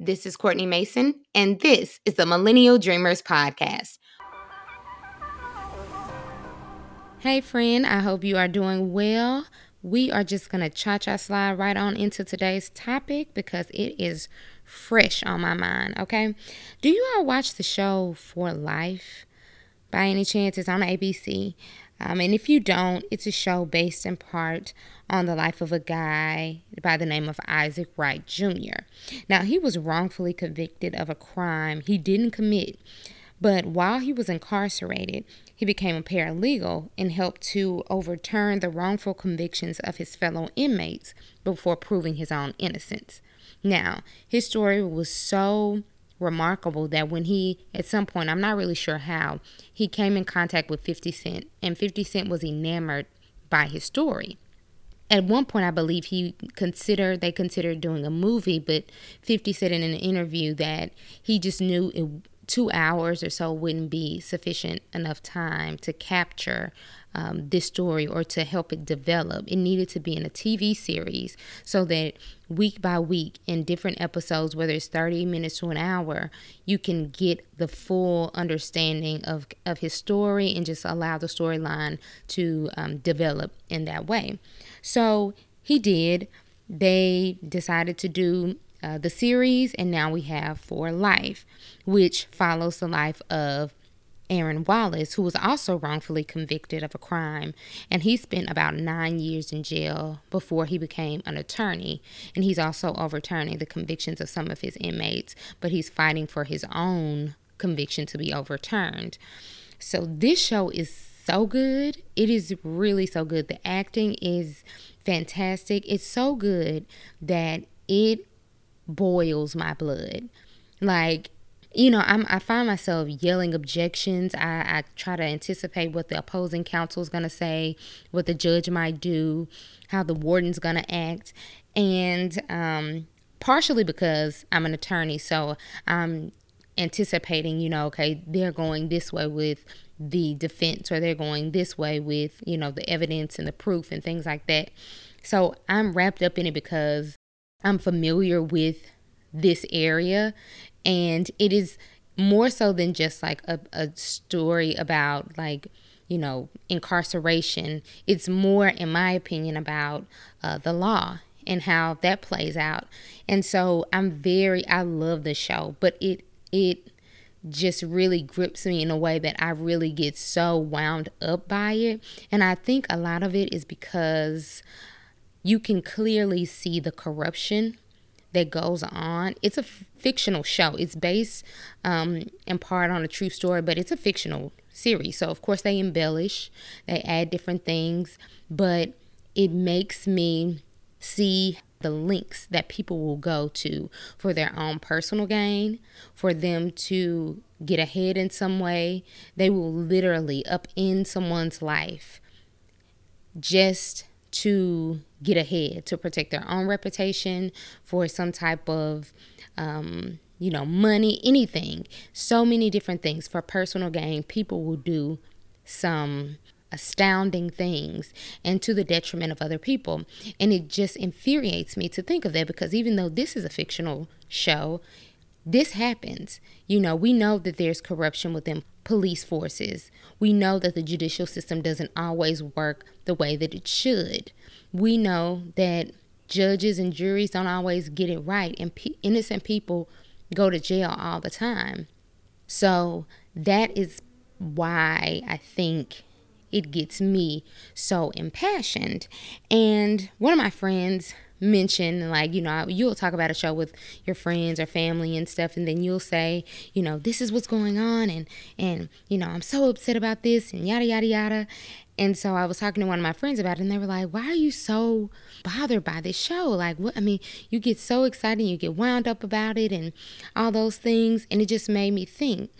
This is Courtney Mason, and this is the Millennial Dreamers Podcast. Hey, friend, I hope you are doing well. We are just going to cha cha slide right on into today's topic because it is fresh on my mind, okay? Do you all watch the show For Life by any chance? It's on ABC. Um, and if you don't, it's a show based in part on the life of a guy by the name of Isaac Wright Jr. Now, he was wrongfully convicted of a crime he didn't commit, but while he was incarcerated, he became a paralegal and helped to overturn the wrongful convictions of his fellow inmates before proving his own innocence. Now, his story was so remarkable that when he, at some point, I'm not really sure how, he came in contact with 50 Cent, and 50 Cent was enamored by his story. At one point, I believe he considered they considered doing a movie, but 50 said in an interview that he just knew it, two hours or so wouldn't be sufficient enough time to capture um, this story or to help it develop. It needed to be in a TV series so that week by week in different episodes, whether it's 30 minutes to an hour, you can get the full understanding of, of his story and just allow the storyline to um, develop in that way. So he did. They decided to do uh, the series, and now we have For Life, which follows the life of Aaron Wallace, who was also wrongfully convicted of a crime, and he spent about nine years in jail before he became an attorney. And he's also overturning the convictions of some of his inmates, but he's fighting for his own conviction to be overturned. So this show is so good. It is really so good. The acting is fantastic. It's so good that it boils my blood. Like you know, I'm, I find myself yelling objections. I, I try to anticipate what the opposing counsel is going to say, what the judge might do, how the warden's going to act. And um, partially because I'm an attorney, so I'm anticipating, you know, okay, they're going this way with the defense or they're going this way with, you know, the evidence and the proof and things like that. So I'm wrapped up in it because I'm familiar with this area and it is more so than just like a, a story about like you know incarceration it's more in my opinion about uh, the law and how that plays out and so i'm very i love the show but it it just really grips me in a way that I really get so wound up by it. And I think a lot of it is because you can clearly see the corruption that goes on. It's a fictional show. It's based um, in part on a true story, but it's a fictional series. So, of course, they embellish, they add different things, but it makes me see the links that people will go to for their own personal gain, for them to get ahead in some way. They will literally upend someone's life just to get ahead, to protect their own reputation, for some type of, um, you know, money, anything. So many different things for personal gain. People will do some astounding things and to the detriment of other people. And it just infuriates me to think of that because even though this is a fictional show, this happens. You know, we know that there's corruption within police forces. We know that the judicial system doesn't always work the way that it should. We know that judges and juries don't always get it right, and pe- innocent people go to jail all the time. So that is why I think it gets me so impassioned. And one of my friends mention like you know you'll talk about a show with your friends or family and stuff and then you'll say you know this is what's going on and and you know i'm so upset about this and yada yada yada. And so i was talking to one of my friends about it and they were like why are you so bothered by this show? Like what i mean you get so excited you get wound up about it and all those things and it just made me think.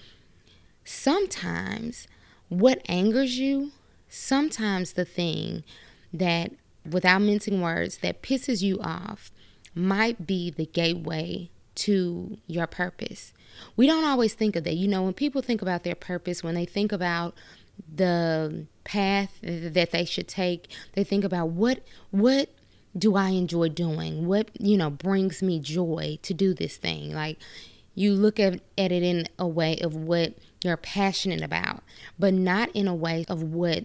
Sometimes what angers you sometimes the thing that without mincing words, that pisses you off might be the gateway to your purpose. We don't always think of that. You know, when people think about their purpose, when they think about the path that they should take, they think about what what do I enjoy doing? What, you know, brings me joy to do this thing? Like, you look at, at it in a way of what you're passionate about, but not in a way of what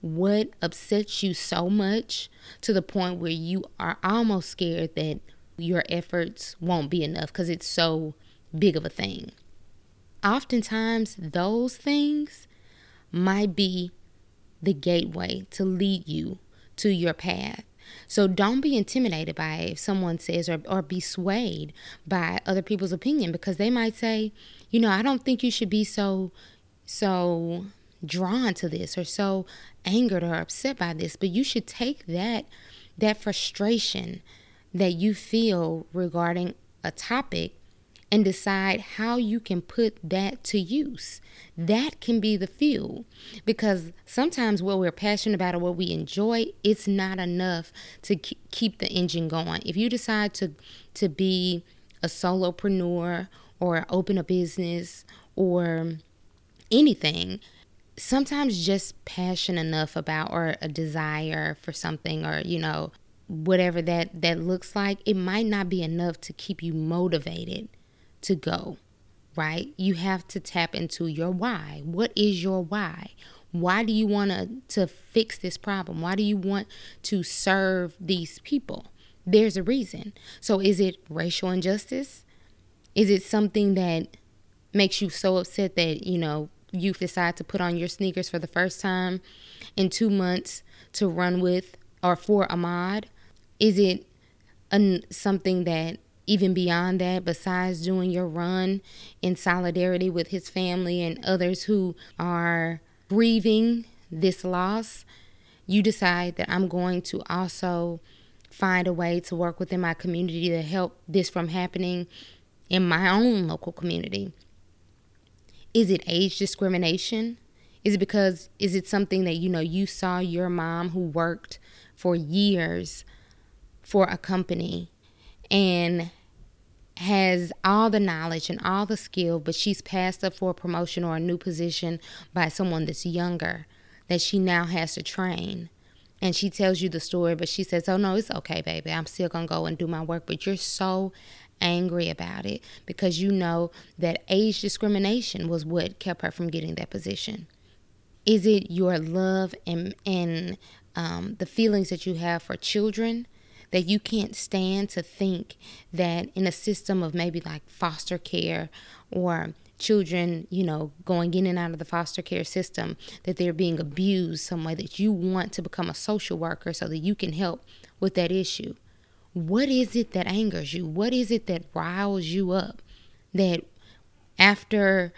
what upsets you so much to the point where you are almost scared that your efforts won't be enough because it's so big of a thing. Oftentimes, those things might be the gateway to lead you to your path. So don't be intimidated by if someone says or, or be swayed by other people's opinion because they might say, you know, I don't think you should be so so drawn to this or so angered or upset by this, but you should take that that frustration that you feel regarding a topic and decide how you can put that to use. That can be the fuel because sometimes what we're passionate about or what we enjoy, it's not enough to keep the engine going. If you decide to to be a solopreneur or open a business or anything, sometimes just passion enough about or a desire for something or you know whatever that that looks like, it might not be enough to keep you motivated to go, right? You have to tap into your why. What is your why? Why do you want to to fix this problem? Why do you want to serve these people? There's a reason. So is it racial injustice? Is it something that makes you so upset that, you know, you decide to put on your sneakers for the first time in 2 months to run with or for Ahmaud? Is it an, something that even beyond that, besides doing your run in solidarity with his family and others who are grieving this loss, you decide that I'm going to also find a way to work within my community to help this from happening in my own local community. Is it age discrimination? Is it because is it something that you know you saw your mom who worked for years for a company and has all the knowledge and all the skill, but she's passed up for a promotion or a new position by someone that's younger that she now has to train. And she tells you the story, but she says, Oh, no, it's okay, baby. I'm still going to go and do my work. But you're so angry about it because you know that age discrimination was what kept her from getting that position. Is it your love and, and um, the feelings that you have for children? that you can't stand to think that in a system of maybe like foster care or children, you know, going in and out of the foster care system, that they're being abused some way, that you want to become a social worker so that you can help with that issue. What is it that angers you? What is it that riles you up? That after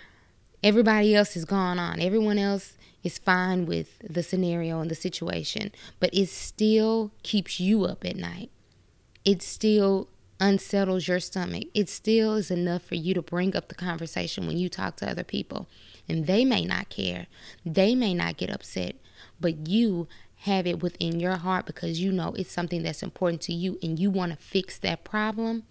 everybody else has gone on, everyone else is fine with the scenario and the situation, but it still keeps you up at night. It still unsettles your stomach. It still is enough for you to bring up the conversation when you talk to other people. And they may not care, they may not get upset, but you have it within your heart because you know it's something that's important to you and you want to fix that problem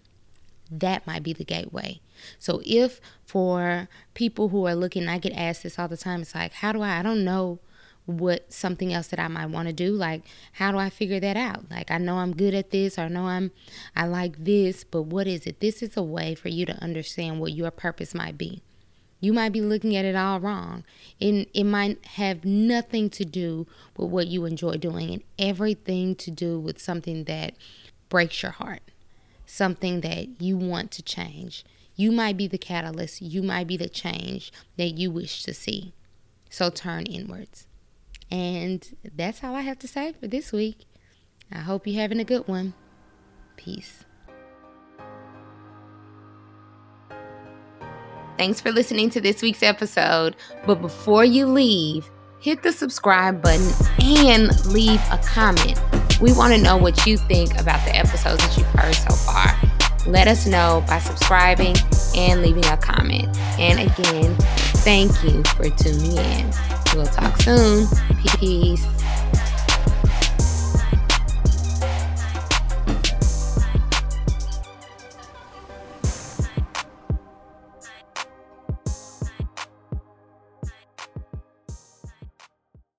that might be the gateway. So if for people who are looking, I get asked this all the time. It's like, how do I? I don't know what something else that I might want to do. Like, how do I figure that out? Like, I know I'm good at this, or I know I'm, I like this, but what is it? This is a way for you to understand what your purpose might be. You might be looking at it all wrong. And it might have nothing to do with what you enjoy doing and everything to do with something that breaks your heart something that you want to change. You might be the catalyst, you might be the change that you wish to see. So turn inwards. And that's all I have to say for this week. I hope you're having a good one. Peace. Thanks for listening to this week's episode. But before you leave, hit the subscribe button and leave a comment we want to know what you think about the episodes that you've heard so far. Let us know by subscribing and leaving a comment. And again, thank you for tuning in. We'll talk soon. Peace.